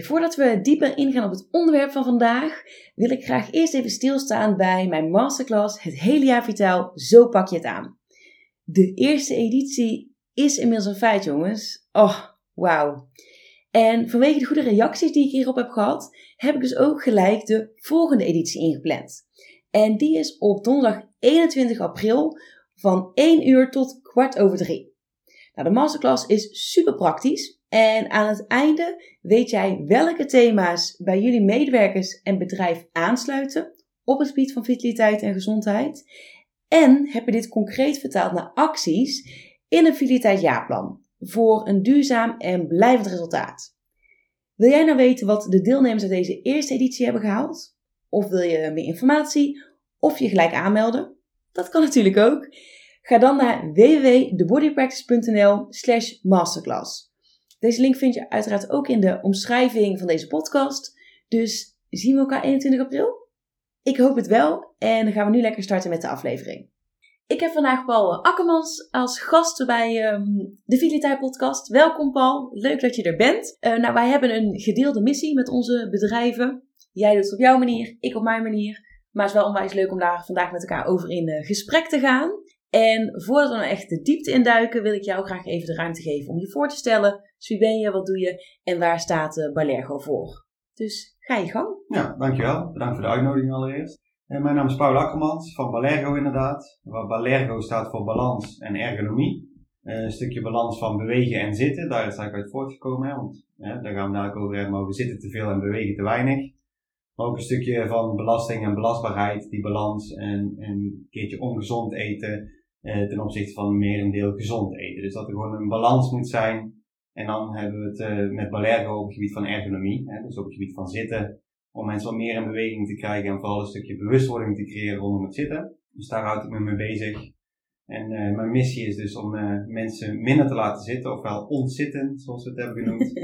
Voordat we dieper ingaan op het onderwerp van vandaag, wil ik graag eerst even stilstaan bij mijn masterclass Het hele jaar vitaal, zo pak je het aan. De eerste editie is inmiddels een feit, jongens. Oh, wauw. En vanwege de goede reacties die ik hierop heb gehad, heb ik dus ook gelijk de volgende editie ingepland. En die is op donderdag 21 april van 1 uur tot kwart over 3. Nou, de masterclass is super praktisch en aan het einde weet jij welke thema's bij jullie medewerkers en bedrijf aansluiten op het gebied van vitaliteit en gezondheid. En heb je dit concreet vertaald naar acties in een vitaliteitsjaarplan voor een duurzaam en blijvend resultaat. Wil jij nou weten wat de deelnemers uit deze eerste editie hebben gehaald? Of wil je meer informatie? Of je gelijk aanmelden? Dat kan natuurlijk ook. Ga dan naar www.thebodypractice.nl slash masterclass. Deze link vind je uiteraard ook in de omschrijving van deze podcast. Dus zien we elkaar 21 april? Ik hoop het wel. En dan gaan we nu lekker starten met de aflevering. Ik heb vandaag Paul Akkermans als gast bij um, de Vitaliteit Podcast. Welkom Paul, leuk dat je er bent. Uh, nou, wij hebben een gedeelde missie met onze bedrijven. Jij doet het op jouw manier, ik op mijn manier. Maar het is wel onwijs leuk om daar vandaag met elkaar over in uh, gesprek te gaan. En voordat we nou echt de diepte induiken, wil ik jou graag even de ruimte geven om je voor te stellen. Dus wie ben je, wat doe je en waar staat uh, Balergo voor? Dus ga je gang. Ja, dankjewel. Bedankt voor de uitnodiging allereerst. En eh, mijn naam is Paul Akkermans van Balergo inderdaad. Waar Balergo staat voor balans en ergonomie. Uh, een stukje balans van bewegen en zitten, daar is eigenlijk uit voortgekomen. Hè, want daar gaan we dadelijk over hebben, we zitten te veel en bewegen te weinig. Maar ook een stukje van belasting en belastbaarheid, die balans en, en een keertje ongezond eten eh, ten opzichte van merendeel gezond eten. Dus dat er gewoon een balans moet zijn. En dan hebben we het uh, met Balergo op het gebied van ergonomie, hè, dus op het gebied van zitten, om mensen wat meer in beweging te krijgen en vooral een stukje bewustwording te creëren rondom het zitten. Dus daar houd ik me mee bezig. En uh, mijn missie is dus om uh, mensen minder te laten zitten, ofwel ontzitten, zoals we het hebben genoemd.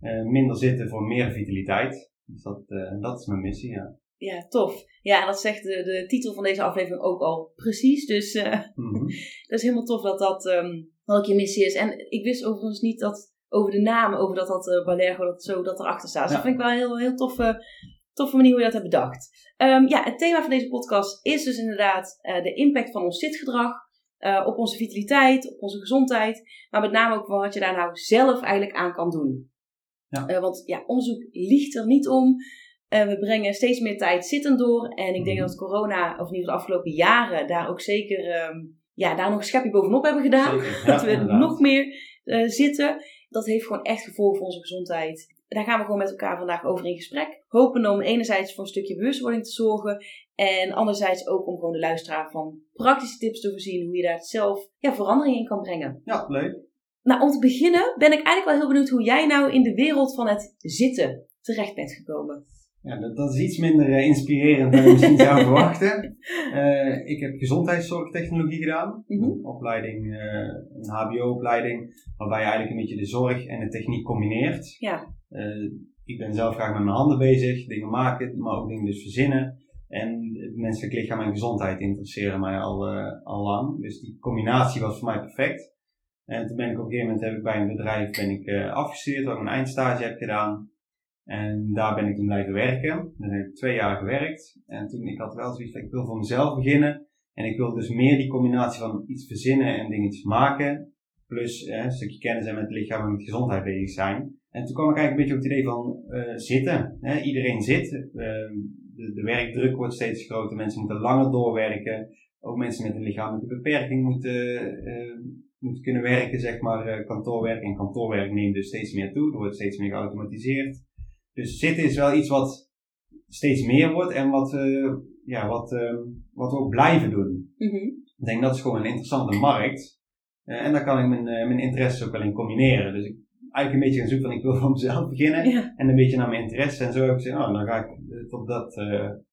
uh, minder zitten voor meer vitaliteit. Dus dat, dat is mijn missie, ja. Ja, tof. Ja, en dat zegt de, de titel van deze aflevering ook al precies. Dus mm -hmm. dat is helemaal tof dat dat um, ook je missie is. En ik wist overigens niet dat over de naam, over dat dat uh, Balergo, dat zo dat erachter staat. Dus ja. dat vind ik wel een heel, heel toffe, toffe manier hoe je dat hebt bedacht. Um, ja, het thema van deze podcast is dus inderdaad uh, de impact van ons zitgedrag. Uh, op onze vitaliteit, op onze gezondheid. Maar met name ook wat je daar nou zelf eigenlijk aan kan doen. Ja. want ja, onderzoek liegt er niet om. Uh, we brengen steeds meer tijd zittend door. En ik denk dat corona, of in ieder geval de afgelopen jaren, daar ook zeker um, ja, daar nog een schepje bovenop hebben gedaan. Zeker, ja, dat we inderdaad. nog meer uh, zitten. Dat heeft gewoon echt gevolgen voor onze gezondheid. Daar gaan we gewoon met elkaar vandaag over in gesprek. Hopen om enerzijds voor een stukje bewustwording te zorgen. En anderzijds ook om gewoon de luisteraar van praktische tips te voorzien. Hoe je daar zelf ja, verandering in kan brengen. Ja, leuk. Nou, om te beginnen ben ik eigenlijk wel heel benieuwd hoe jij nou in de wereld van het zitten terecht bent gekomen. Ja, dat, dat, is iets minder uh, inspirerend dan je misschien zou verwachten. Uh, ik heb gezondheidszorgtechnologie gedaan. Mm -hmm. Een opleiding, uh, een HBO-opleiding, waarbij je eigenlijk een beetje de zorg en de techniek combineert. Ja. ik ben zelf graag met mijn handen bezig, dingen maken, maar ook dingen dus verzinnen. En het menselijk lichaam en gezondheid interesseren mij al, al lang. Dus die combinatie was voor mij perfect. En toen ben ik op een gegeven moment heb ik bij een bedrijf ben ik, afgestudeerd, waar ik een eindstage heb gedaan. En daar ben ik toen blijven werken. Daar heb ik twee jaar gewerkt. En toen, ik had wel zoiets ik wil voor mezelf beginnen. En ik wil dus meer die combinatie van iets verzinnen en dingetjes maken. Plus eh, een stukje kennis en met het lichaam en met gezondheid bezig zijn. En toen kwam ik eigenlijk een beetje op het idee van uh, zitten. Hè? Iedereen zit. Uh, de, werkdruk wordt steeds groter. Mensen moeten langer doorwerken. Ook mensen met een lichamelijke beperking moeten, moeten kunnen werken, zeg maar, kantoorwerk. En kantoorwerk neemt dus steeds meer toe. Er wordt steeds meer geautomatiseerd. Dus zitten is wel iets wat steeds meer wordt en wat, uh, ja, wat, uh, wat we ook blijven doen. Mm -hmm. Ik denk dat is gewoon een interessante markt. en daar kan ik mijn, mijn interesses ook wel in combineren. Dus ik eigenlijk een beetje gaan zoeken van ik wil van mezelf beginnen. En een beetje naar mijn interesse. En zo heb ik gezegd, oh, dan ga ik het op dat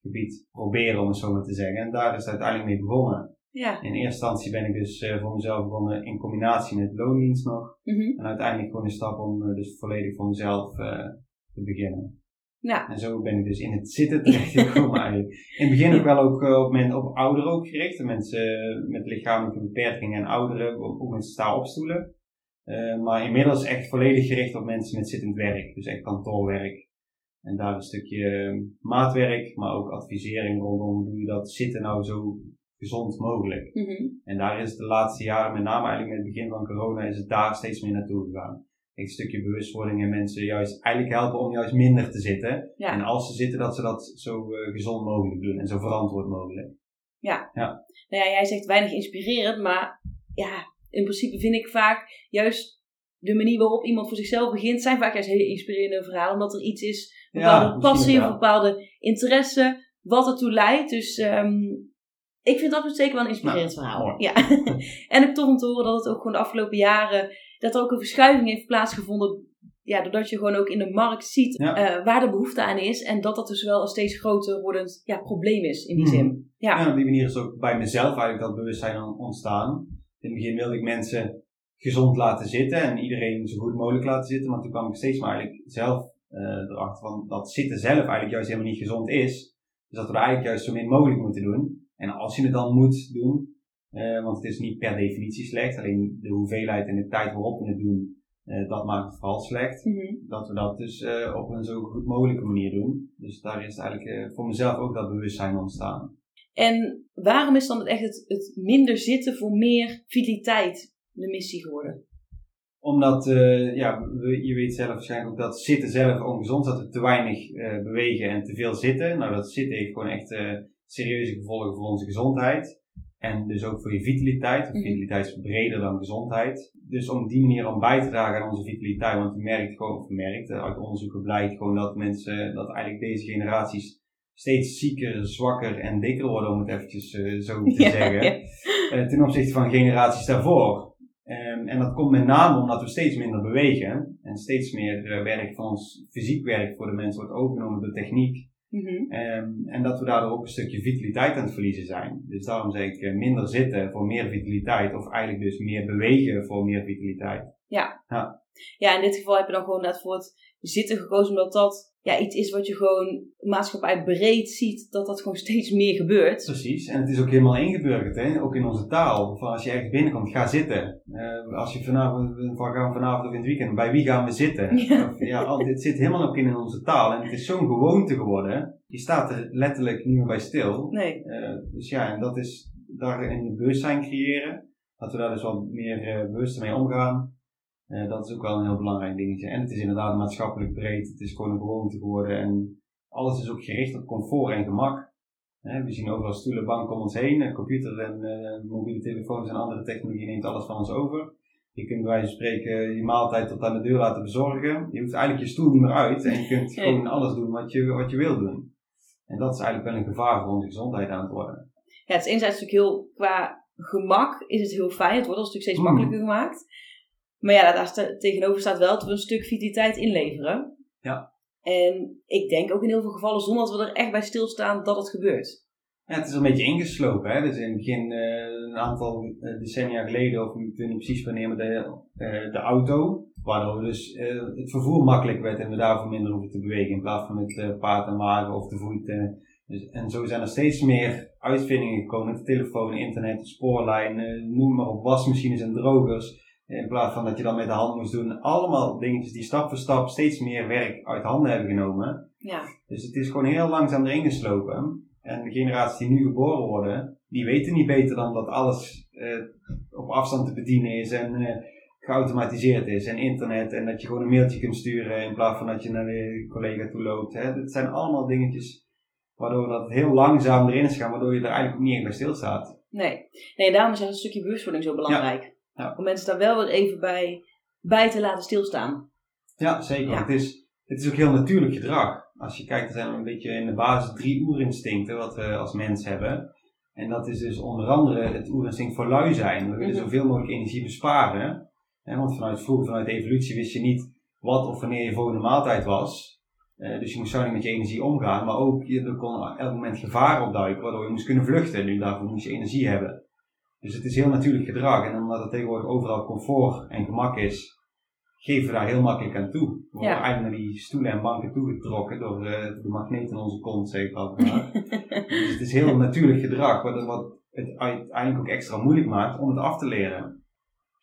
gebied proberen, om het zo maar te zeggen. En daar is het uiteindelijk mee begonnen. Ja. In eerste instantie ben ik dus uh, voor mezelf begonnen in combinatie met loondienst nog. Mhm. En uiteindelijk gewoon een stap om uh, dus volledig voor mezelf uh, te beginnen. Ja. En zo ben ik dus in het zitten terechtgekomen eigenlijk. In het begin ook wel ook op, men, op ouderen ook gericht. Mensen met lichamelijke beperkingen en ouderen, ook, ook met sta-opstoelen. maar inmiddels echt volledig gericht op mensen met zittend werk. Dus echt kantoorwerk. En daar een stukje maatwerk, maar ook advisering rondom hoe doe je dat zitten nou zo gezond mogelijk. Mhm. En daar is de laatste jaren, met name eigenlijk met het begin van corona, is het daar steeds meer naartoe gegaan. Een stukje bewustwording en mensen juist eigenlijk helpen om juist minder te zitten. En als ze zitten, dat ze dat zo uh, gezond mogelijk doen en zo verantwoord mogelijk. Ja. ja. Nou ja, jij zegt weinig inspirerend, maar ja, in principe vind ik vaak juist de manier waarop iemand voor zichzelf begint, zijn vaak juist hele inspirerende verhalen. Omdat er iets is, een bepaalde passie, een bepaalde interesse, wat ertoe leidt. Dus um, ik vind dat zeker wel een inspirerend nou, verhaal. Ja. en ik toch om te horen dat het ook gewoon de afgelopen jaren, dat er ook een verschuiving heeft plaatsgevonden. Ja, doordat je gewoon ook in de markt ziet uh, waar de behoefte aan is. En dat dat dus wel een steeds groter wordend ja, probleem is in die mhm. zin. Ja. ja, op die manier is ook bij mezelf eigenlijk dat bewustzijn ontstaan. In het begin wilde ik mensen gezond laten zitten en iedereen zo goed mogelijk laten zitten. Maar toen kwam ik steeds maar eigenlijk zelf uh, erachter van dat zitten zelf eigenlijk juist helemaal niet gezond is. Dus dat we eigenlijk juist zo min mogelijk moeten doen. En als je het dan moet doen, uh, want het is niet per definitie slecht, alleen de hoeveelheid en de tijd waarop we het doen, uh, dat maakt het vooral slecht. Mm -hmm. Dat we dat dus uh, op een zo goed mogelijke manier doen. Dus daar is eigenlijk voor mezelf ook dat bewustzijn ontstaan. En waarom is dan echt het, het minder zitten voor meer vitaliteit de missie geworden? Omdat, ja, je weet zelf waarschijnlijk ook dat zitten zelf ongezond is. Dat we te weinig bewegen en te veel zitten. Nou, dat zitten heeft gewoon echt serieuze gevolgen voor onze gezondheid. En dus ook voor je vitaliteit. Want mhm. vitaliteit is breder dan gezondheid. Dus om die manier om bij te dragen aan onze vitaliteit. Want je merkt gewoon, of merkt, uit onderzoeken blijkt gewoon dat mensen, dat eigenlijk deze generaties steeds zieker, zwakker en dikker worden, om het eventjes uh, zo te zeggen. Ja. Uh, ten opzichte van generaties daarvoor. Um, en dat komt met name omdat we steeds minder bewegen. En steeds meer uh, werk van ons fysiek werk voor de mensen wordt overgenomen door techniek. Mm en dat we daardoor ook een stukje vitaliteit aan het verliezen zijn. Dus daarom zeg ik eh, minder zitten voor meer vitaliteit. Of eigenlijk dus meer bewegen voor meer vitaliteit. Ja. Ja, ja in dit geval heb je dan gewoon net voor het zitten gekozen. Omdat dat ja, iets is wat je gewoon maatschappij breed ziet, dat dat gewoon steeds meer gebeurt. Precies, en het is ook helemaal ingeburgerd, hè? ook in onze taal. Van als je ergens binnenkomt, ga zitten. Uh, als je vanavond, gaan vanavond of in het weekend, bij wie gaan we zitten? Ja. Of, ja, het zit helemaal ook in onze taal en het is zo'n gewoonte geworden. Je staat er letterlijk niet meer bij stil. Nee. Uh, dus ja, en dat is daarin bewustzijn creëren. Dat we daar dus wat meer uh, bewust mee omgaan. Uh, dat is ook wel een heel belangrijk dingetje. En het is inderdaad maatschappelijk breed. Het is gewoon een gewoonte geworden. En alles is ook gericht op comfort en gemak. we zien overal stoelen, banken om ons heen. Computer en uh, mobiele telefoons en andere technologie neemt alles van ons over. Je kunt bij wijze van spreken je maaltijd tot aan de deur laten bezorgen. Je hoeft eigenlijk je stoel niet meer uit. En je kunt gewoon alles doen wat je, wat je wil doen. En dat is eigenlijk wel een gevaar voor onze gezondheid aan het worden. Ja, het is enerzijds natuurlijk heel, qua gemak is het heel fijn. Het wordt een stuk steeds mm. makkelijker gemaakt. Maar ja, daar tegenover staat wel dat we een stuk vitaliteit inleveren. Ja. En ik denk ook in heel veel gevallen, zonder dat we er echt bij stilstaan, dat het gebeurt. Ja, het is een beetje ingeslopen. Hè? Dus in het begin, uh, een aantal uh, decennia geleden, of ik weet niet precies wanneer, met de, uh, de auto. Waardoor dus het vervoer makkelijk werd en we daarvoor minder hoeven te bewegen. In plaats van met paard en wagen of te voet. Dus, en zo zijn er steeds meer uitvindingen gekomen. De telefoon, internet, spoorlijn, noem maar op, wasmachines en drogers in plaats van dat je dan met de hand moest doen. Allemaal dingetjes die stap voor stap steeds meer werk uit handen hebben genomen. Ja. Dus het is gewoon heel langzaam erin geslopen. En de generaties die nu geboren worden, die weten niet beter dan dat alles uh, op afstand te bedienen is en uh, geautomatiseerd is. En internet en dat je gewoon een mailtje kunt sturen in plaats van dat je naar de collega toe loopt. Hè. Dat zijn allemaal dingetjes waardoor dat heel langzaam erin is gaan, waardoor je er eigenlijk niet echt bij stilstaat. Nee, nee daarom is een stukje bewustwording zo belangrijk. Ja. Om mensen daar wel weer even bij, bij te laten stilstaan. Ja, zeker. Het, is, het is ook heel natuurlijk gedrag. Als je kijkt, er zijn een beetje in de basis drie oerinstincten wat we als mens hebben. En dat is dus onder andere het oerinstinct voor lui zijn. We willen Mhm. zoveel mogelijk energie besparen. Hè, want vanuit vroeger, vanuit de evolutie, wist je niet wat of wanneer je volgende maaltijd was. Eh, dus je moest zuinig met je energie omgaan. Maar ook, je, er kon elk moment gevaar opduiken, waardoor je moest kunnen vluchten. Nu daarvoor moest je energie hebben. Dus het is heel natuurlijk gedrag. En omdat er tegenwoordig overal comfort en gemak is, geven we daar heel makkelijk aan toe. We worden Ja. eigenlijk naar die stoelen en banken toegetrokken door eh, de magneet in onze kont, zeg ik altijd dus het is heel natuurlijk gedrag, wat, wat het uiteindelijk ook extra moeilijk maakt om het af te leren.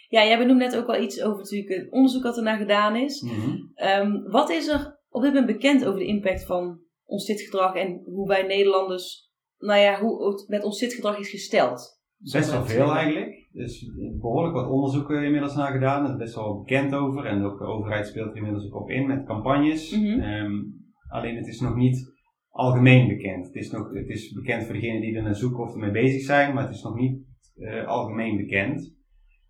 Ja, jij benoemde net ook wel iets over natuurlijk het onderzoek dat er naar gedaan is. Ehm, wat is er op dit moment bekend over de impact van ons zitgedrag en hoe wij Nederlanders, nou ja, hoe het met ons zitgedrag is gesteld? Best wel veel eigenlijk. Dus behoorlijk wat onderzoeken inmiddels naar gedaan. Er is best wel bekend over. En ook de overheid speelt er inmiddels ook op in met campagnes. Mhm. Ehm, alleen het is nog niet algemeen bekend. Het is, nog, het is bekend voor degenen die er naar zoeken of ermee bezig zijn. Maar het is nog niet eh, algemeen bekend.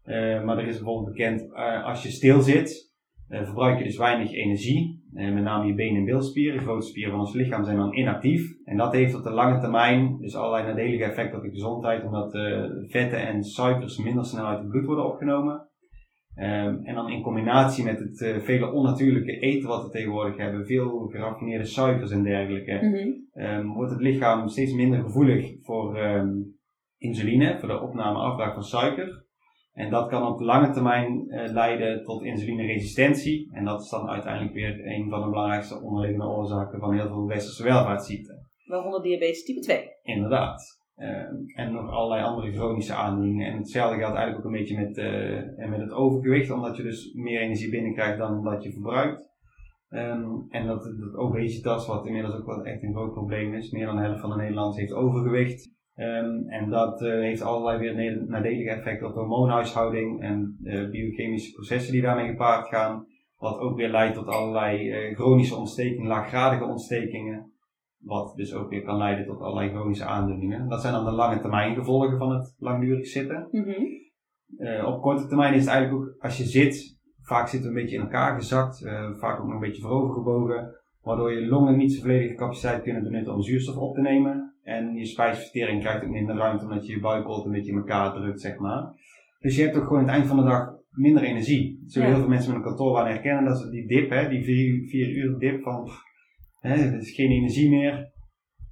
Eh, maar er is bijvoorbeeld bekend, eh, als je stil zit, eh, verbruik je dus weinig energie. Eh, met name je benen en bilspieren, de grootste spieren van ons lichaam, zijn dan inactief. En dat heeft op de lange termijn dus allerlei nadelige effecten op de gezondheid, omdat eh, vetten en suikers minder snel uit het bloed worden opgenomen. Ehm, en dan in combinatie met het eh, vele onnatuurlijke eten wat we tegenwoordig hebben, veel geraffineerde suikers en dergelijke, Mhm. ehm, wordt het lichaam steeds minder gevoelig voor ehm, insuline, voor de opname en afbraak van suiker. En dat kan op de lange termijn eh, leiden tot insulineresistentie. En dat is dan uiteindelijk weer een van de belangrijkste onderliggende oorzaken van heel veel westerse welvaartsziekten. Waaronder diabetes type 2. Inderdaad. Ehm, en nog allerlei andere chronische aandoeningen. En hetzelfde geldt eigenlijk ook een beetje met, eh, met het overgewicht, omdat je dus meer energie binnenkrijgt dan dat je verbruikt. Ehm, en dat, dat obesitas, wat inmiddels ook wel echt een groot probleem is. Meer dan de helft van de Nederlanders heeft overgewicht. Ehm, en dat eh, heeft allerlei weer nadelige effecten op de hormoonhuishouding en eh, biochemische processen die daarmee gepaard gaan. Wat ook weer leidt tot allerlei eh, chronische ontstekingen, laaggradige ontstekingen. Wat dus ook weer kan leiden tot allerlei chronische aandoeningen. Dat zijn dan de lange termijn gevolgen van het langdurig zitten. Mhm. Op korte termijn is het eigenlijk ook, als je zit, vaak zitten we een beetje in elkaar gezakt, vaak ook nog een beetje voorovergebogen, waardoor je longen niet zijn volledige capaciteit kunnen benutten om zuurstof op te nemen. En je spijsvertering krijgt ook minder ruimte omdat je je buikholte een beetje in elkaar drukt, zeg maar. Dus je hebt ook gewoon aan het eind van de dag minder energie. Zullen Ja. heel veel mensen met een kantoorbaan herkennen, dat is die dip, hè, die vier, vier uur dip van, pff, hè, er is geen energie meer.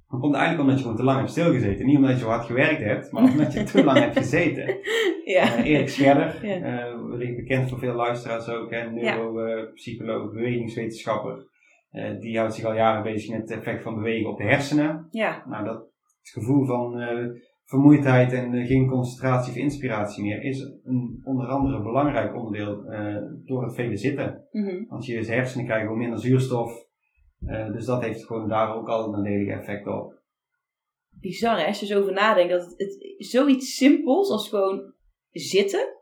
Dat komt eigenlijk omdat je gewoon te lang hebt stilgezeten. Niet omdat je hard gewerkt hebt, maar omdat je te lang hebt gezeten. Ja. Eh, Erik Scherder, Ja. eh, bekend voor veel luisteraars ook, hè, neuropsycholoog, bewegingswetenschapper. Eh, die houdt zich al jaren bezig met het effect van bewegen op de hersenen. ja. Nou, dat het gevoel van eh, vermoeidheid en eh, geen concentratie of inspiratie meer is een onder andere belangrijk onderdeel eh, door het vele zitten. Mhm. Want je hersenen krijgen gewoon minder zuurstof. Dus dat heeft gewoon daar ook al een nadelige effect op. Bizar hè, als je zo over nadenkt. Dat het, het zoiets simpels als gewoon zitten.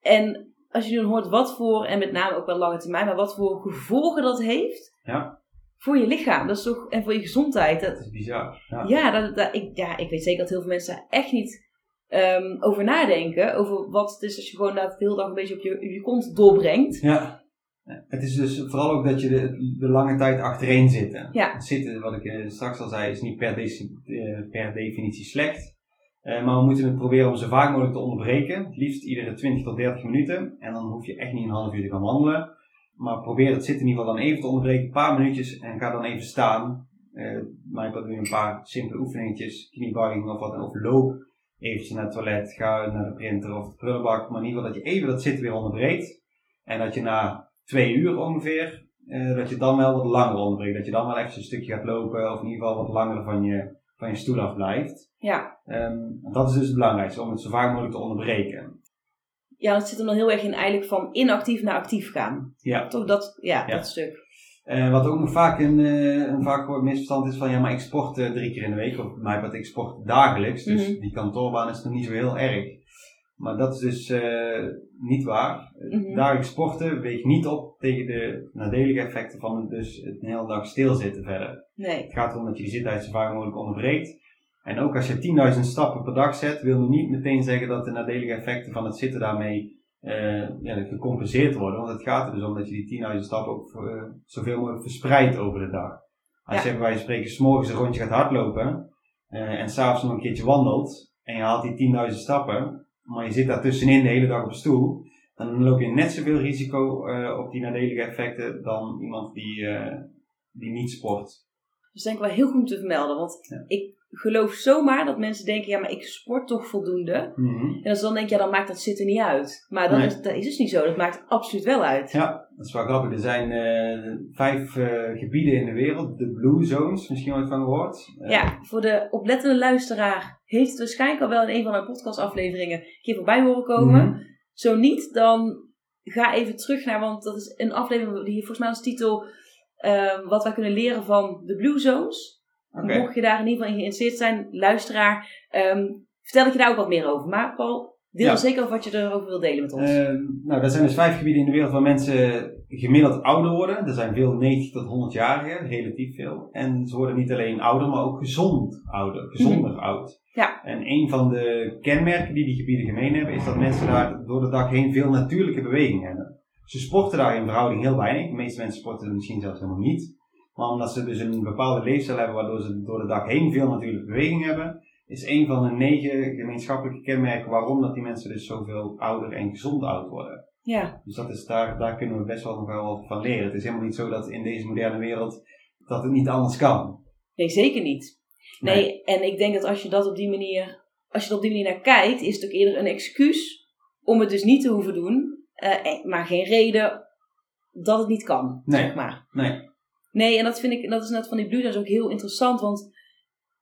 En als je nu hoort wat voor, en met name ook wel lange termijn, maar wat voor gevolgen dat heeft Ja. Voor je lichaam. Dat is toch, en voor je gezondheid. Dat, Dat is bizar. Ja. Ja, dat, dat, ik, ja, ik weet zeker dat heel veel mensen daar echt niet ehm, over nadenken. Over wat het is als je gewoon de hele dag een beetje op je, op je kont doorbrengt. Ja. Het is dus vooral ook dat je de, de lange tijd achtereen zitten. Ja. Zitten, wat ik eh, straks al zei, is niet per, eh, per definitie slecht. Eh, maar we moeten het proberen om zo vaak mogelijk te onderbreken. Het liefst iedere 20 tot 30 minuten. En dan hoef je echt niet een half uur te gaan wandelen. Maar probeer het zitten in ieder geval dan even te onderbreken. Een paar minuutjes en ga dan even staan. Eh maar ik doe een paar simpele oefeningetjes. Kniebuiging of wat. dan, Of loop eventjes naar het toilet. Ga naar de printer of de prullenbak. Maar in ieder geval dat je even dat zitten weer onderbreekt. En dat je na twee uur ongeveer, eh, dat je dan wel wat langer onderbreekt. Dat je dan wel even een stukje gaat lopen. Of in ieder geval wat langer van je, van je stoel af blijft. Ja. Ehm, dat is dus het belangrijkste, om het zo vaak mogelijk te onderbreken. Ja, dat zit er dan heel erg in eigenlijk van inactief naar actief gaan. Ja. Toch dat, ja, Ja. dat stuk. Eh, wat ook vaak een, eh, een vaak gehoord misverstand is van ja, maar ik sport eh, drie keer in de week. Of mij wat ik sport dagelijks. Dus Mhm. die kantoorbaan is nog niet zo heel erg. Maar dat is dus niet waar. Mhm. Dagelijks sporten weegt niet op tegen de nadelige effecten van het dus het een hele dag stilzitten verder. Nee. Het gaat erom dat je die zittijd zo vaak mogelijk onderbreekt. En ook als je 10.000 stappen per dag zet, wil nog niet meteen zeggen dat de nadelige effecten van het zitten daarmee eh, ja, gecompenseerd worden. Want het gaat er dus om dat je die 10.000 stappen ook eh, zoveel mogelijk verspreidt over de dag. Als Ja. je bij wijze van spreken s'morgens een rondje gaat hardlopen, uh, en s'avonds nog een keertje wandelt en je haalt die 10.000 stappen, maar je zit daar tussenin de hele dag op een stoel, dan loop je net zoveel risico op die nadelige effecten dan iemand die, die niet sport. Dat is denk ik wel heel goed om te vermelden, want ja. ik geloof zomaar dat mensen denken, ja, maar ik sport toch voldoende. Mm -hmm. En als dan denk je, ja, dan maakt dat zitten niet uit. Maar dat, Nee. is, dat is dus niet zo, dat maakt absoluut wel uit. Ja, dat is wel grappig. Er zijn eh, vijf eh, gebieden in de wereld, de Blue Zones, misschien ooit van gehoord. Eh, Ja, voor de oplettende luisteraar heeft het waarschijnlijk al wel in een van mijn podcastafleveringen een keer voorbij horen komen. mhm. Zo niet, dan ga even terug naar, want dat is een aflevering die volgens mij als titel Wat wij kunnen leren van de Blue Zones. Mocht je daar in ieder geval in geïnteresseerd zijn, luisteraar, ehm, vertel ik je daar ook wat meer over. Maar Paul, deel Ja. zeker over wat je erover wil delen met ons. Eh, nou, er zijn dus vijf gebieden in de wereld waar mensen gemiddeld ouder worden. Er zijn veel 90 tot 100-jarigen, relatief veel. En ze worden niet alleen ouder, maar ook gezond ouder, gezonder oud. Ja. En een van de kenmerken die die gebieden gemeen hebben, is dat mensen daar door de dag heen veel natuurlijke beweging hebben. Ze sporten daar in verhouding heel weinig. De meeste mensen sporten misschien zelfs helemaal niet. Maar omdat ze dus een bepaalde leefstijl hebben waardoor ze door de dag heen veel natuurlijke beweging hebben, is een van de negen gemeenschappelijke kenmerken waarom dat die mensen dus zoveel ouder en gezond oud worden. ja, Dus dat is, daar, daar kunnen we best wel nog wel wat van leren. Het is helemaal niet zo dat in deze moderne wereld dat het niet anders kan. nee, zeker niet. Nee, en ik denk dat als je dat op die manier, als je er op die manier naar kijkt, is het ook eerder een excuus om het dus niet te hoeven doen, eh, eh, maar geen reden dat het niet kan, Nee. zeg maar. Nee. Nee, en dat vind ik, dat is net van die Blue Zones ook heel interessant, want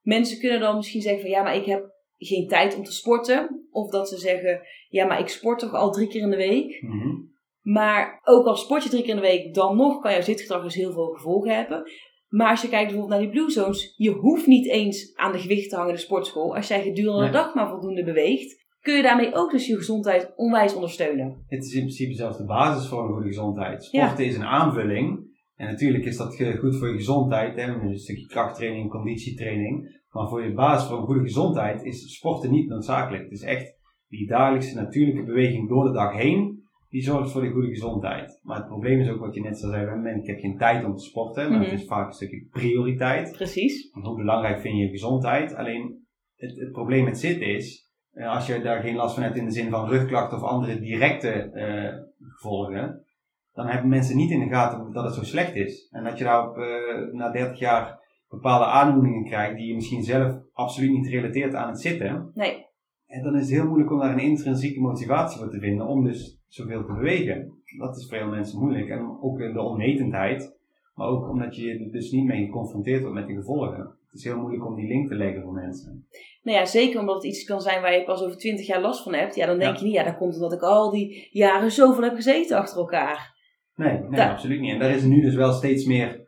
mensen kunnen dan misschien zeggen van ja, maar ik heb geen tijd om te sporten. Of dat ze zeggen, ja, maar ik sport toch al drie keer in de week. Mhm. Maar ook al sport je drie keer in de week, dan nog kan jouw zitgedrag dus heel veel gevolgen hebben. Maar als je kijkt bijvoorbeeld naar die Blue Zones, je hoeft niet eens aan de gewicht te hangen in de sportschool. Als jij gedurende de dag maar voldoende beweegt, kun je daarmee ook dus je gezondheid onwijs ondersteunen. Het is in principe zelfs de basis voor een goede gezondheid. Sporten is een aanvulling. En natuurlijk is dat goed voor je gezondheid, hè, een stukje krachttraining, conditietraining. Maar voor je basis voor een goede gezondheid is sporten niet noodzakelijk. Het is echt die dagelijkse natuurlijke beweging door de dag heen, die zorgt voor de goede gezondheid. Maar het probleem is ook wat je net zo zei, "Man, ik heb geen tijd om te sporten. Maar Mhm. het is vaak een stukje prioriteit. Precies. Want hoe belangrijk vind je je gezondheid? Alleen het, het probleem met zitten is, eh, als je daar geen last van hebt in de zin van rugklachten of andere directe eh, gevolgen, dan hebben mensen niet in de gaten dat het zo slecht is. En dat je daarop eh, na 30 jaar bepaalde aandoeningen krijgt die je misschien zelf absoluut niet relateert aan het zitten. Nee, En dan is het heel moeilijk om daar een intrinsieke motivatie voor te vinden om dus zoveel te bewegen. Dat is voor veel mensen moeilijk. En ook eh, de onwetendheid. Maar ook omdat je er dus niet mee geconfronteerd wordt met de gevolgen. Het is heel moeilijk om die link te leggen voor mensen. Nou ja, zeker omdat het iets kan zijn waar je pas over 20 jaar last van hebt. Ja, dan denk Ja. je niet, ja, dat komt omdat ik al die jaren zoveel heb gezeten achter elkaar. Nee, nee Da- absoluut niet. En daar is nu dus wel steeds meer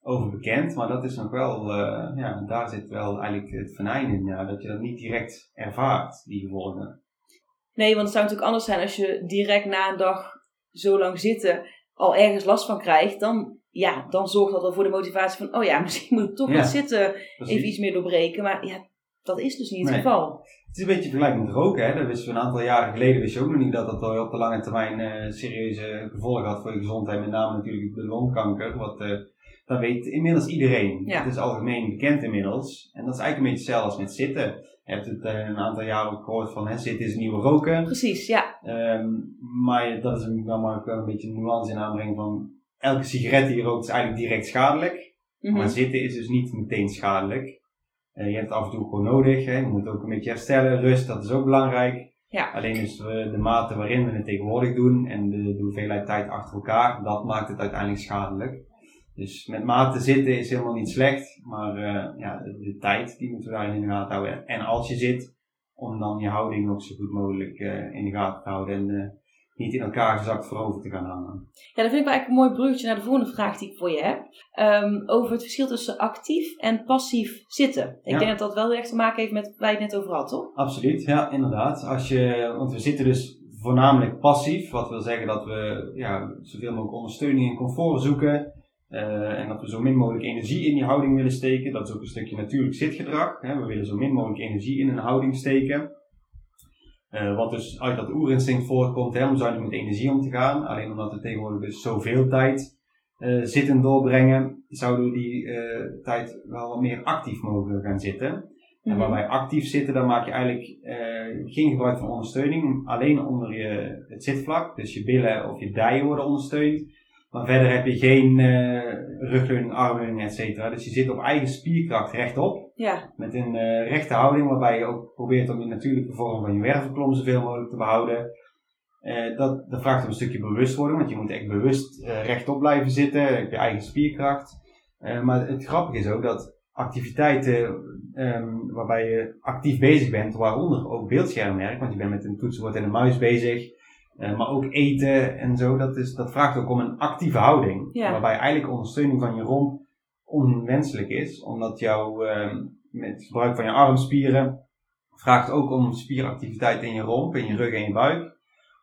over bekend. Maar dat is nog wel, eh, ja, daar zit wel eigenlijk het venijn in. Ja, dat je dat niet direct ervaart, die gevolgen. Nee, want het zou natuurlijk anders zijn als je direct na een dag zo lang zitten al ergens last van krijgt. Dan, ja, dan zorgt dat wel voor de motivatie van, oh ja, misschien moet ik toch Ja, wat zitten, Precies. even iets meer doorbreken. Maar ja, dat is dus niet het Nee. geval. Het is een beetje vergelijkbaar met roken. Hè? Dat wisten we een aantal jaren geleden wist je ook nog niet dat dat op de lange termijn eh, serieuze gevolgen had voor je gezondheid. Met name natuurlijk de longkanker. Wat, eh, dat weet inmiddels iedereen. Ja. Het is algemeen bekend inmiddels. En dat is eigenlijk een beetje hetzelfde als met zitten. Je hebt het eh, een aantal jaren ook gehoord van hè, zitten is het nieuwe roken. Precies, ja. Ehm, maar dat is een, dan mag ik wel een beetje nuance in aanbrengen van elke sigaret die je rookt is eigenlijk direct schadelijk. Mhm. Maar zitten is dus niet meteen schadelijk. Eh, je hebt het af en toe gewoon nodig. Hè. Je moet ook een beetje herstellen, rust, dat is ook belangrijk. Ja. Alleen dus eh, de mate waarin we het tegenwoordig doen en de, de hoeveelheid tijd achter elkaar, dat maakt het uiteindelijk schadelijk. Dus met mate zitten is helemaal niet slecht, maar eh, ja, de, de tijd die moeten we daarin in de gaten houden. En als je zit, om dan je houding ook zo goed mogelijk in de gaten te houden en niet in elkaar gezakt voorover te gaan hangen. Ja, dat vind ik wel eigenlijk een mooi bruggetje naar de volgende vraag die ik voor je heb. Ehm, over het verschil tussen actief en passief zitten. Ik Ja. denk dat dat wel erg te maken heeft met waar je het net over had, toch? Absoluut, ja, inderdaad. Als je, want we zitten dus voornamelijk passief, wat wil zeggen dat we ja, zoveel mogelijk ondersteuning en comfort zoeken. eh, en dat we zo min mogelijk energie in die houding willen steken. Dat is ook een stukje natuurlijk zitgedrag. Hè. We willen zo min mogelijk energie in een houding steken. Eh, wat dus uit dat oerinstinct voortkomt, hè, om zuinig met energie om te gaan. Alleen omdat we tegenwoordig dus zoveel tijd eh, zitten doorbrengen, zouden we die eh, tijd wel wat meer actief mogen gaan zitten. En Mhm. waarbij actief zitten, dan maak je eigenlijk geen gebruik van ondersteuning. Alleen onder je, het zitvlak, dus je billen of je dijen worden ondersteund. Maar verder heb je geen eh rugleuning, armleuning, et cetera. Dus je zit op eigen spierkracht rechtop. Ja. Met een eh, rechte houding, waarbij je ook probeert om je natuurlijke vorm van je wervelkolom zoveel mogelijk te behouden. Eh, dat, dat vraagt om een stukje bewustwording, want je moet echt bewust rechtop blijven zitten, op je eigen spierkracht. Maar het grappige is ook dat activiteiten ehm, waarbij je actief bezig bent, waaronder ook beeldschermwerk, want je bent met een toetsenbord en een muis bezig, eh, maar ook eten en zo, dat, is, dat vraagt ook om een actieve houding. Ja. Waarbij eigenlijk ondersteuning van je romp onwenselijk is, omdat jouw ehm, met gebruik van je armspieren vraagt ook om spieractiviteit in je romp, in je rug en je buik,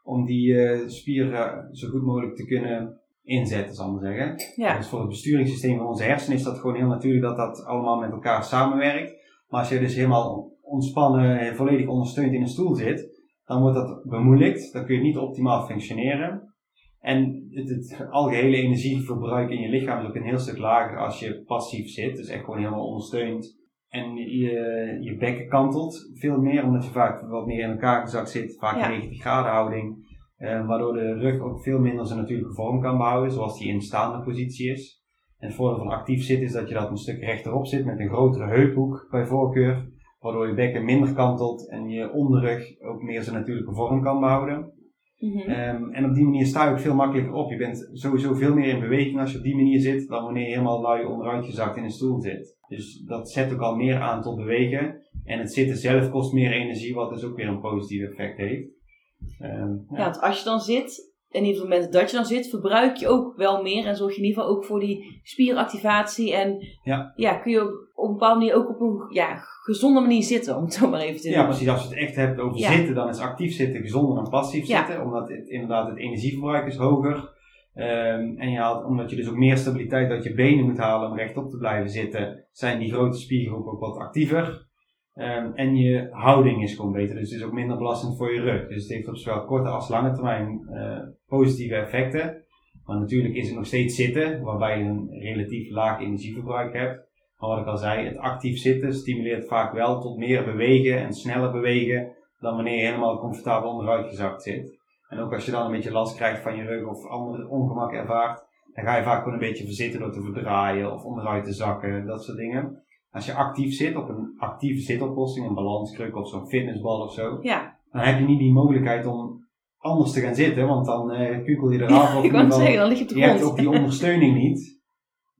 om die eh, spieren zo goed mogelijk te kunnen inzetten, zal ik maar zeggen. Ja. Dus voor het besturingssysteem van onze hersenen is dat gewoon heel natuurlijk dat dat allemaal met elkaar samenwerkt. Maar als je dus helemaal ontspannen en volledig ondersteund in een stoel zit, dan wordt dat bemoeilijkt. Dan kun je niet optimaal functioneren. En het, het algehele energieverbruik in je lichaam is ook een heel stuk lager als je passief zit. Dus echt gewoon helemaal ondersteund. En je, je bekken kantelt veel meer, omdat je vaak wat meer in elkaar gezakt zit. Vaak Ja. 90 graden houding. Eh, waardoor de rug ook veel minder zijn natuurlijke vorm kan behouden, zoals die in staande positie is. En het voordeel van actief zitten is dat je dat een stuk rechterop zit met een grotere heuphoek bij voorkeur. Waardoor je bekken minder kantelt en je onderrug ook meer zijn natuurlijke vorm kan behouden. Mhm. Ehm, en op die manier sta je ook veel makkelijker op. Je bent sowieso veel meer in beweging als je op die manier zit dan wanneer je helemaal lui onderuitgezakt in een stoel zit. Dus dat zet ook al meer aan tot bewegen. En het zitten zelf kost meer energie, wat dus ook weer een positief effect heeft. Ehm, Ja, want als je dan zit, en in ieder geval moment dat je dan zit, verbruik je ook wel meer. En zorg je in ieder geval ook voor die spieractivatie. En Ja. kun je op, op een bepaalde manier ook op een ja, gezonde manier zitten, om het zo maar even te Ja, doen. precies. Als je het echt hebt over Ja. zitten, dan is actief zitten gezonder dan passief Ja. zitten. Omdat het, inderdaad het energieverbruik is hoger. Ehm, en je haalt, omdat je dus ook meer stabiliteit uit je benen moet halen om rechtop te blijven zitten, zijn die grote spiergroepen ook wat actiever. Ehm, en je houding is gewoon beter, dus het is ook minder belastend voor je rug. Dus het heeft op zowel korte als lange termijn eh, positieve effecten. Maar natuurlijk is het nog steeds zitten, waarbij je een relatief laag energieverbruik hebt. Maar wat ik al zei, het actief zitten stimuleert vaak wel tot meer bewegen en sneller bewegen dan wanneer je helemaal comfortabel onderuitgezakt zit. En ook als je dan een beetje last krijgt van je rug of andere ongemak ervaart, dan ga je vaak gewoon een beetje verzitten door te verdraaien of onderuit te zakken, dat soort dingen. Als je actief zit op een actieve zitoplossing, een balanskruk of zo'n fitnessbal of zo, Ja, dan heb je niet die mogelijkheid om anders te gaan zitten, want dan eh kukel je eraf. in ik geval- zeggen, dan lig je op de je hebt ook die ondersteuning niet.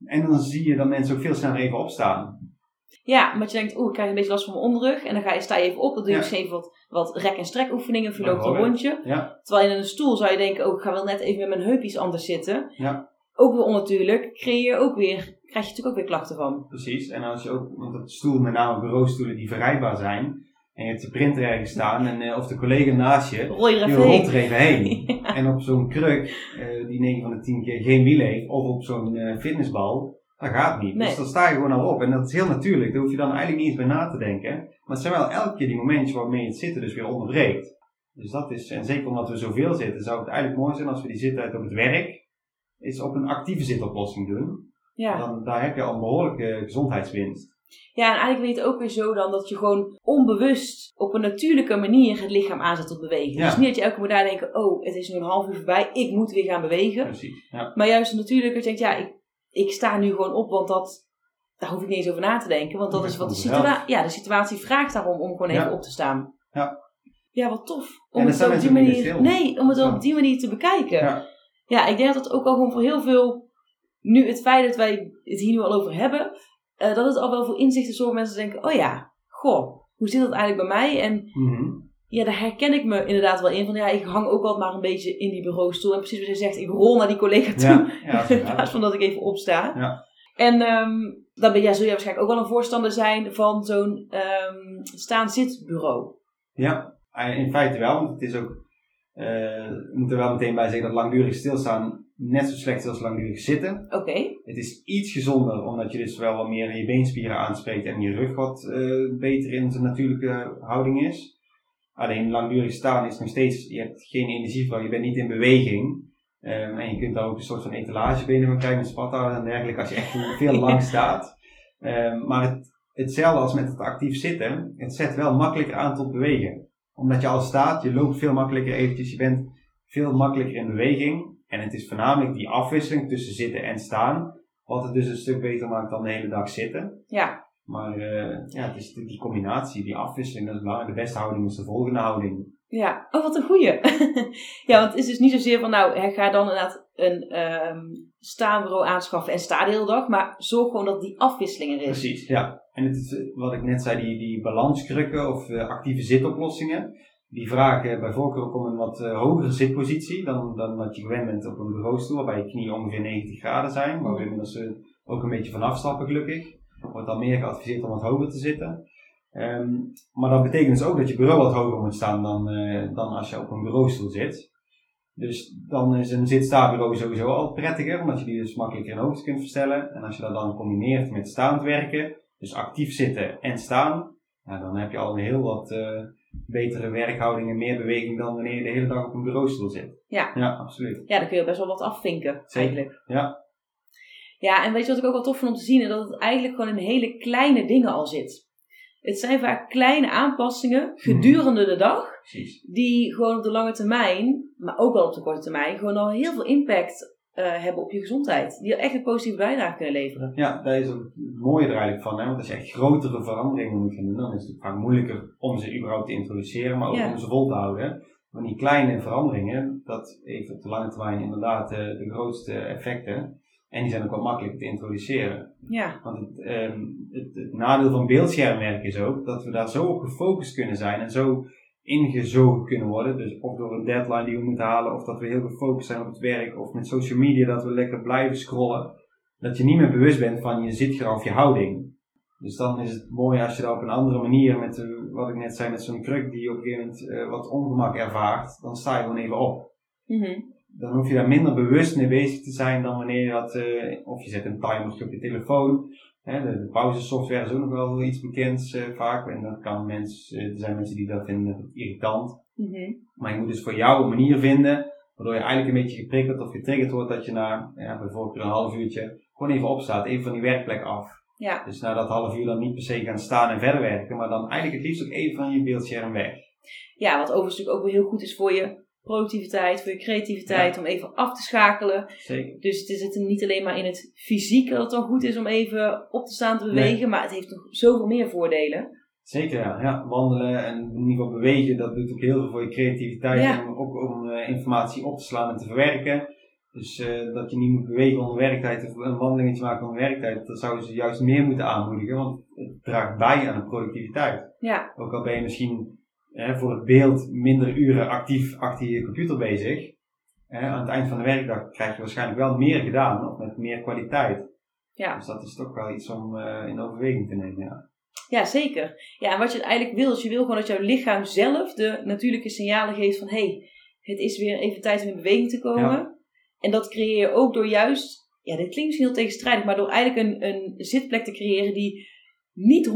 En dan zie je dat mensen ook veel sneller even opstaan. Ja, omdat je denkt, oeh, ik krijg een beetje last van mijn onderrug. En dan ga je, sta je even op, dan doe je Ja. misschien even wat, wat rek- en strek oefeningen. Of je loopt een rondje. Ja, Terwijl in een stoel zou je denken, oh, ik ga wel net even met mijn heupjes anders zitten. Ja. Ook weer onnatuurlijk. Creëer ook weer, krijg je natuurlijk ook weer klachten van. precies. En als je ook, want dat stoel, met name bureaustoelen die verrijdbaar zijn. En je hebt je printer ergens staan en, eh, of de collega naast je, die rolt er heen. even heen. En op zo'n kruk, eh, die 9 van de 10 keer geen wiel heeft, of op zo'n eh, fitnessbal, dat gaat niet. Nee. Dus dan sta je gewoon al op. En dat is heel natuurlijk. Daar hoef je dan eigenlijk niet eens bij na te denken. Maar het zijn wel elke keer die momentjes waarmee je het zitten dus weer onderbreekt. Dus dat is, en zeker omdat we zoveel zitten, zou het eigenlijk mooi zijn als we die zittijd op het werk is op een actieve zitoplossing doen. Ja. Dan, daar heb je al een behoorlijke gezondheidswinst. Ja, en eigenlijk weet je het ook weer zo dan dat je gewoon onbewust op een natuurlijke manier het lichaam aanzet tot bewegen. Ja. Dus niet dat je elke keer moet nadenken, oh, het is nu een half uur voorbij, ik moet weer gaan bewegen. Precies. Ja. Maar juist natuurlijk dat je denkt, ja, ik, ik sta nu gewoon op, want dat, daar hoef ik niet eens over na te denken. Want dat Dat is wat de, situa ja, de situatie vraagt daarom om gewoon Ja. even op te staan. Ja. Ja, wat tof. Om het op die manier, nee, om het op die manier te bekijken. Ja. Ja, ik denk dat dat ook al gewoon voor heel veel, nu het feit dat wij het hier nu al over hebben, eh, dat het al wel voor inzichten zorgt mensen denken, oh ja, goh, hoe zit dat eigenlijk bij mij? En Mhm. ja, daar herken ik me inderdaad wel in. Van ja, ik hang ook altijd maar een beetje in die bureaustoel. En precies wat je zegt, ik rol naar die collega toe. Ja, ja, in plaats van dat ik even opsta. Ja. En ehm, dan ben, ja, zul je waarschijnlijk ook wel een voorstander zijn van zo'n ehm staan-zit-bureau. Ja, eh, in feite wel, want het is ook, eh, we moeten er wel meteen bij zeggen dat langdurig stilstaan net zo slecht als langdurig zitten. Oké, Het is iets gezonder, omdat je dus wel wat meer je beenspieren aanspreekt en je rug wat eh, beter in zijn natuurlijke houding is. Alleen langdurig staan is nog steeds, je hebt geen energievlak, je bent niet in beweging. Ehm, en je kunt daar ook een soort van etalagebenen van krijgen met spathouden en dergelijke als je echt veel lang staat. Ehm, maar het hetzelfde als met het actief zitten. Het zet wel makkelijker aan tot bewegen. Omdat je al staat, je loopt veel makkelijker eventjes, je bent veel makkelijker in beweging. En het is voornamelijk die afwisseling tussen zitten en staan, wat het dus een stuk beter maakt dan de hele dag zitten. Ja. Maar uh, ja, het is die combinatie, die afwisseling, dat is belangrijk. De beste houding is de volgende houding. Ja, oh wat een goeie. ja, want het is dus niet zozeer van nou, ga dan inderdaad een um, staanbureau aanschaffen en sta de hele dag, maar zorg gewoon dat die afwisseling er is. Precies, ja. En het is, eh, wat ik net zei, die, die balanskrukken of uh, actieve zitoplossingen, die vragen bij voorkeur ook om een wat uh, hogere zitpositie dan, dan wat je gewend bent op een bureaustoel, waarbij je knieën ongeveer 90 graden zijn, waar we inmiddels ook een beetje van afstappen gelukkig. Wordt dan meer geadviseerd om wat hoger te zitten. Um, maar dat betekent dus ook dat je bureau wat hoger moet staan dan, dan als je op een bureaustoel zit. Dus dan is een zit-sta-bureau sowieso al prettiger, omdat je die dus makkelijker in hoogte kunt verstellen. En als je dat dan combineert met staand werken, dus actief zitten en staan, ja, dan heb je al heel wat betere werkhouding en meer beweging dan wanneer je de hele dag op een bureaustoel zit. Ja, ja absoluut. Ja, dan kun je best wel wat afvinken, Zeker. eigenlijk. Ja. Ja, en weet je wat ik ook wel tof vind om te zien? Dat het eigenlijk gewoon in hele kleine dingen al zit. Het zijn vaak kleine aanpassingen gedurende de dag, Precies. die gewoon op de lange termijn, maar ook wel op de korte termijn, gewoon al heel veel impact uh, hebben op je gezondheid. Die echt een positieve bijdrage kunnen leveren. Ja, dat is het mooie er eigenlijk van. Hè? Want als je echt grotere veranderingen moet gaan doen, dan is het vaak moeilijker om ze überhaupt te introduceren, maar ook Ja. om ze vol te houden. Want die kleine veranderingen, dat heeft op de lange termijn inderdaad eh, de grootste effecten. En die zijn ook wel makkelijk te introduceren. Ja, Want het, ehm, het, het nadeel van beeldschermwerk is ook dat we daar zo op gefocust kunnen zijn en zo ingezogen kunnen worden. Dus of door een deadline die we moeten halen, of dat we heel gefocust zijn op het werk, of met social media dat we lekker blijven scrollen. Dat je niet meer bewust bent van je zitgraf of je houding. Dus dan is het mooi als je dat op een andere manier, met wat ik net zei, met zo'n kruk die op een gegeven moment eh, wat ongemak ervaart, dan sta je gewoon even op Mhm. dan hoef je daar minder bewust mee bezig te zijn dan wanneer je dat, eh, of je zet een timer op je telefoon. Hè, de, pauzesoftware is ook nog wel iets bekends eh, vaak. En dat kan mensen, eh, er zijn mensen die dat vinden irritant. Mhm. Maar je moet dus voor jou een manier vinden, waardoor je eigenlijk een beetje geprikkeld of getriggerd wordt dat je na ja, bijvoorbeeld een half uurtje gewoon even opstaat, even van die werkplek af. ja. Dus na dat half uur dan niet per se gaan staan en verder werken, maar dan eigenlijk het liefst ook even van je beeldscherm weg. ja, wat overigens natuurlijk ook wel heel goed is voor je productiviteit, voor je creativiteit, om even af te schakelen. Zeker. Dus het is het niet alleen maar in het fysiek dat het dan goed is om even op te staan te bewegen, maar het heeft nog zoveel meer voordelen. Zeker ja. ja, wandelen en in ieder geval bewegen, dat doet ook heel veel voor je creativiteit Ja. en ook om eh, informatie op te slaan en te verwerken. Dus eh, dat je niet moet bewegen onder werktijd of een wandelingetje maken onder werktijd, dat zouden ze juist meer moeten aanmoedigen, want het draagt bij aan de productiviteit. Ja, Ook al ben je misschien voor het beeld minder uren actief achter je computer bezig, eh, aan het eind van de werkdag krijg je waarschijnlijk wel meer gedaan of met meer kwaliteit. ja. Dus dat is toch wel iets om eh, in overweging te nemen. Ja. Ja, zeker. Ja, en wat je eigenlijk wil, is je wil gewoon dat jouw lichaam zelf de natuurlijke signalen geeft van hé, hey, het is weer even tijd om in beweging te komen. Ja. En dat creëer je ook door juist, ja, dit klinkt misschien heel tegenstrijdig, maar door eigenlijk een, een zitplek te creëren die niet 100%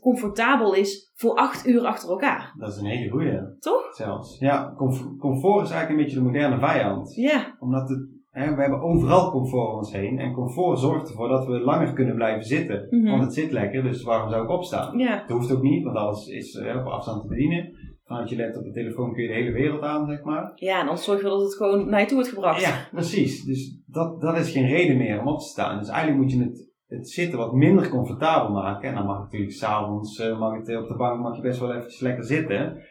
comfortabel is voor acht uur achter elkaar. Dat is een hele goeie. Toch? zelfs. Ja, comf- comfort is eigenlijk een beetje de moderne vijand. Ja, Omdat het, hè, we hebben overal comfort om ons heen. En comfort zorgt ervoor dat we langer kunnen blijven zitten. Mhm. Want het zit lekker, dus waarom zou ik opstaan? ja, Dat hoeft ook niet, want alles is eh, op afstand te bedienen. Vanuit je laptop en telefoon kun je de hele wereld aan, zeg maar. ja. En dan zorg je dat het gewoon naar je toe wordt gebracht. Ja, precies. Dus dat, dat is geen reden meer om op te staan. Dus eigenlijk moet je het, het zitten wat minder comfortabel maken. En dan mag natuurlijk s'avonds, uh, mag het eh, op de bank, mag je best wel eventjes lekker zitten.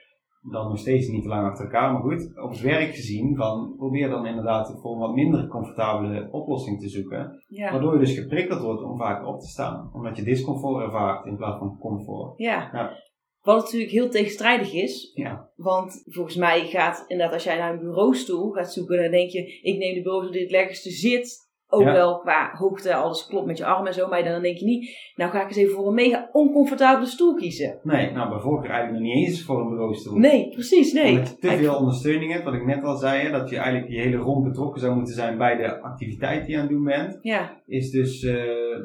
Dan nog steeds niet te lang achter elkaar. Maar goed, op het werk gezien, van, probeer dan inderdaad voor een wat minder comfortabele oplossing te zoeken. ja. Waardoor je dus geprikkeld wordt om vaker op te staan. Omdat je discomfort ervaart in plaats van comfort. Ja. Ja. Wat natuurlijk heel tegenstrijdig is, Ja, want volgens mij gaat inderdaad als jij naar een bureaustoel gaat zoeken, dan denk je, ik neem de bureaustoel die het lekkerste zit. Ook Ja. wel qua hoogte, alles klopt met je arm en zo, maar dan denk je niet, nou ga ik eens even voor een mega oncomfortabele stoel kiezen. nee, nou bij voorkeur eigenlijk nog niet eens voor een bureaustoel. Nee, precies, nee. Omdat je te veel ondersteuning hebt, wat ik net al zei, hè, dat je eigenlijk je hele rond betrokken zou moeten zijn bij de activiteit die je aan het doen bent. Ja, Is dus eh,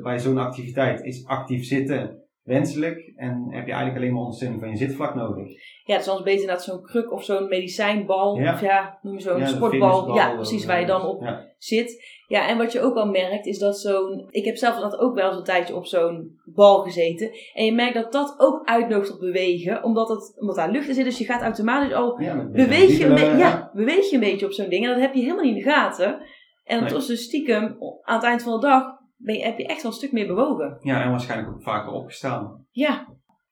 bij zo'n activiteit is actief zitten wenselijk en heb je eigenlijk alleen maar ondersteuning van je zitvlak nodig. Ja, het is anders beter inderdaad zo'n kruk of zo'n medicijnbal. Ja. Of ja, noem je zo'n Ja, sportbal. Ja, precies, eh, waar je dan op Ja. zit. Ja, en wat je ook wel merkt is dat zo'n... Ik heb zelf dat ook wel eens een tijdje op zo'n bal gezeten. En je merkt dat dat ook uitnodigt tot bewegen. Omdat, het, omdat daar lucht in zit. Dus je gaat automatisch al... Beweeg je, een be- ja, beweeg je een beetje op zo'n ding. En dat heb je helemaal niet in de gaten. En Nee. tot dus stiekem, aan het eind van de dag... Ben je, heb je echt wel een stuk meer bewogen. Ja, en waarschijnlijk ook vaker opgestaan. Ja,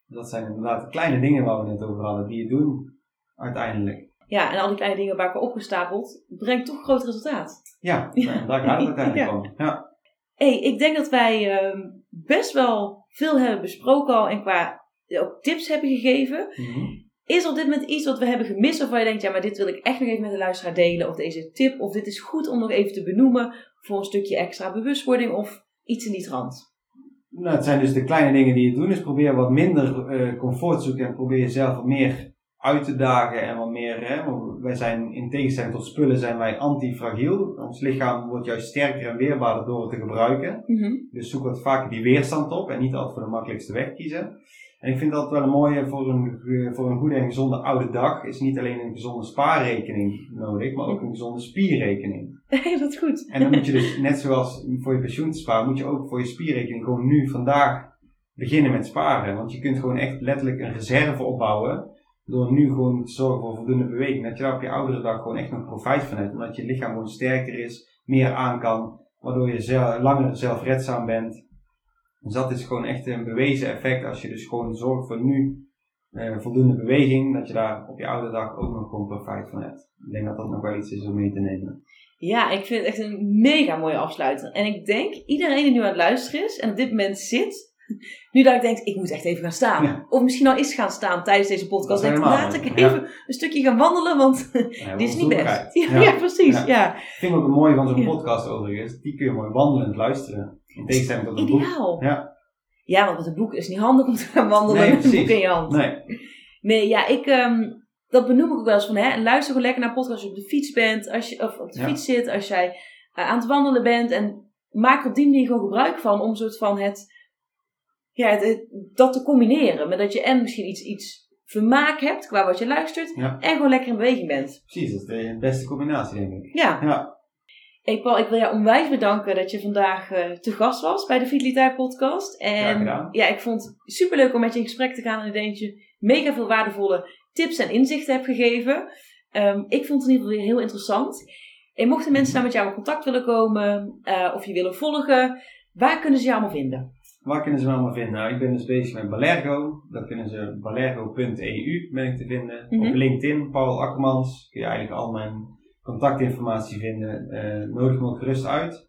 Dat zijn inderdaad de kleine dingen waar we net over hadden, die je doen uiteindelijk. ja, en al die kleine dingen bij elkaar opgestapeld, brengt toch groot resultaat. Ja, daar gaat het uiteindelijk om. Ja. hey, ik denk dat wij ehm, best wel veel hebben besproken al en qua ook tips hebben gegeven. Mhm. Is er op dit moment iets wat we hebben gemist waarvan je denkt, ja, maar dit wil ik echt nog even met de luisteraar delen, of deze tip, of dit is goed om nog even te benoemen voor een stukje extra bewustwording of iets in die trant? Nou, het zijn dus de kleine dingen die je doet. Dus probeer wat minder eh, comfort te zoeken en probeer jezelf wat meer uit te dagen en wat meer. Hè, want wij zijn in tegenstelling tot spullen zijn wij antifragiel. Ons lichaam wordt juist sterker en weerbaarder door het te gebruiken. Dus zoek wat vaker die weerstand op en niet altijd voor de makkelijkste weg kiezen. En ik vind dat wel een mooie voor een, voor een goede en gezonde oude dag. Is niet alleen een gezonde spaarrekening nodig, maar ook een gezonde spierrekening. dat is goed. En dan moet je dus, net zoals voor je pensioen te sparen, moet je ook voor je spierrekening gewoon nu, vandaag, beginnen met sparen. Want je kunt gewoon echt letterlijk een reserve opbouwen. Door nu gewoon te zorgen voor voldoende beweging. Dat je daar op je oudere dag gewoon echt nog profijt van hebt. Omdat je lichaam gewoon sterker is, meer aan kan. Waardoor je zelf, langer zelfredzaam bent. Dus dat is gewoon echt een bewezen effect. Als je dus gewoon zorgt voor nu eh, voldoende beweging. Dat je daar op je oude dag ook nog gewoon profijt van hebt. Ik denk dat dat nog wel iets is om mee te nemen. Ja, ik vind het echt een mega mooie afsluiter. En ik denk, iedereen die nu aan het luisteren is en op dit moment zit, nu dat ik denk, ik moet echt even gaan staan. Ja. Of misschien al is gaan staan tijdens deze podcast. Denk, laat ik even een stukje gaan wandelen, want Ja, dit is niet best. Ja, precies. Ja. Ik vind ook het mooie van zo'n podcast overigens. Die kun je mooi wandelend luisteren. In tegenstelling tot een boek. Ideaal. Ja. Ja, want met een boek is het niet handig om te gaan wandelen Nee, met een boek in je hand. Nee. Nee, ja, ik, ehm, dat benoem ik ook wel eens van, hè, luister gewoon lekker naar podcasts als je op de fiets bent, als je, of op de Ja. fiets zit, als jij eh, aan het wandelen bent. En maak op die manier gewoon gebruik van om soort van het, ja, het, het- dat te combineren. Met dat je en misschien iets, iets vermaak hebt qua wat je luistert Ja. en gewoon lekker in beweging bent. Precies, dat is de beste combinatie denk ik. Ja. Ja. Hey Paul, ik wil jou onwijs bedanken dat je vandaag eh, te gast was bij de Vitaliteit podcast. En ja, ik vond het superleuk om met je in gesprek te gaan. En ik denk dat je mega veel waardevolle tips en inzichten hebt gegeven. Ehm, ik vond het in ieder geval weer heel interessant. En mochten mensen nou met jou in contact willen komen eh, of je willen volgen, waar kunnen ze je allemaal vinden? Waar kunnen ze me allemaal vinden? Nou, ik ben dus bezig met Balergo. Dat kunnen ze balergo.eu ben ik te vinden. Mhm. Op LinkedIn, Paul Akkermans. Kun je eigenlijk al mijn contactinformatie vinden. Eh, nodig me ook gerust uit.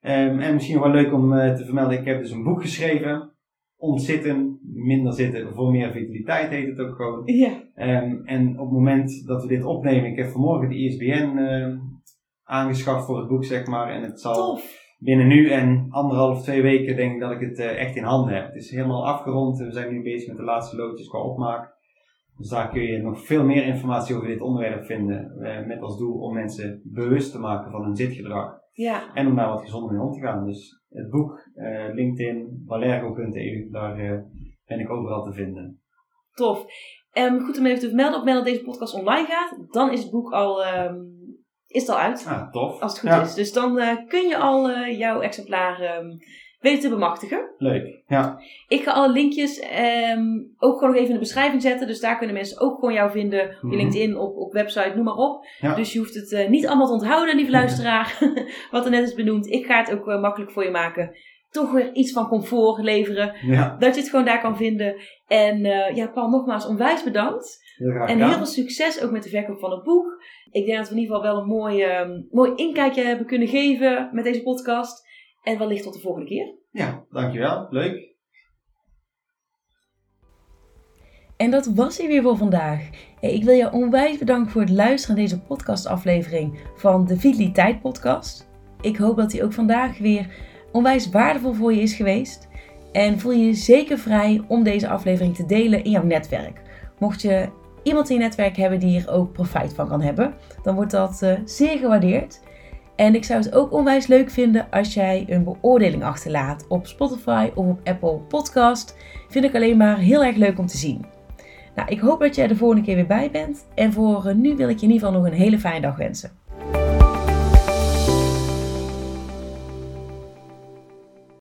Ehm, en misschien wel leuk om eh, te vermelden, ik heb dus een boek geschreven. Ontzitten, minder zitten voor meer vitaliteit heet het ook gewoon. Ja. Ehm, en op het moment dat we dit opnemen, ik heb vanmorgen de ISBN ehm, aangeschaft voor het boek, zeg maar. En het zal Tof. binnen nu en anderhalf, twee weken denk ik dat ik het eh, echt in handen heb. Het is helemaal afgerond. We zijn nu bezig met de laatste loodjes qua opmaak. Dus daar kun je nog veel meer informatie over dit onderwerp vinden. eh, met als doel om mensen bewust te maken van hun zitgedrag. Ja. En om daar wat gezonder mee om te gaan. Dus het boek, eh, LinkedIn, balergo.eu, daar eh, ben ik overal te vinden. Tof. Ehm, goed om even te vermelden, op het moment dat deze podcast online gaat, dan is het boek al, ehm, is het al uit. Ah, tof. Als het goed Ja. is. Dus dan eh, kun je al eh, jouw exemplaar ehm, weten te bemachtigen. Leuk. Ja, Ik ga alle linkjes ehm, ook gewoon nog even in de beschrijving zetten. Dus daar kunnen mensen ook gewoon jou vinden. Op je Mhm. LinkedIn, op, op website, noem maar op. Ja. Dus je hoeft het eh, niet allemaal te onthouden, lieve luisteraar. Wat er net is benoemd. Ik ga het ook eh, makkelijk voor je maken. Toch weer iets van comfort leveren. ja. Dat je het gewoon daar kan vinden. En eh, ja, Paul, nogmaals onwijs bedankt. En heel veel succes ook met de verkoop van het boek. Ik denk dat we in ieder geval wel een mooi, ehm, mooi inkijkje hebben kunnen geven met deze podcast. En wellicht tot de volgende keer. Ja, dankjewel. Leuk. En dat was hij weer voor vandaag. Hey, Ik wil je onwijs bedanken voor het luisteren naar deze podcastaflevering van de Vitaliteit Podcast. Ik hoop dat die ook vandaag weer onwijs waardevol voor je is geweest. En voel je je zeker vrij om deze aflevering te delen in jouw netwerk. Mocht je iemand in je netwerk hebben die er ook profijt van kan hebben, dan wordt dat eh, zeer gewaardeerd. En ik zou het ook onwijs leuk vinden als jij een beoordeling achterlaat op Spotify of op Apple Podcast. Vind ik alleen maar heel erg leuk om te zien. Nou, ik hoop dat jij de volgende keer weer bij bent. En voor nu wil ik je in ieder geval nog een hele fijne dag wensen.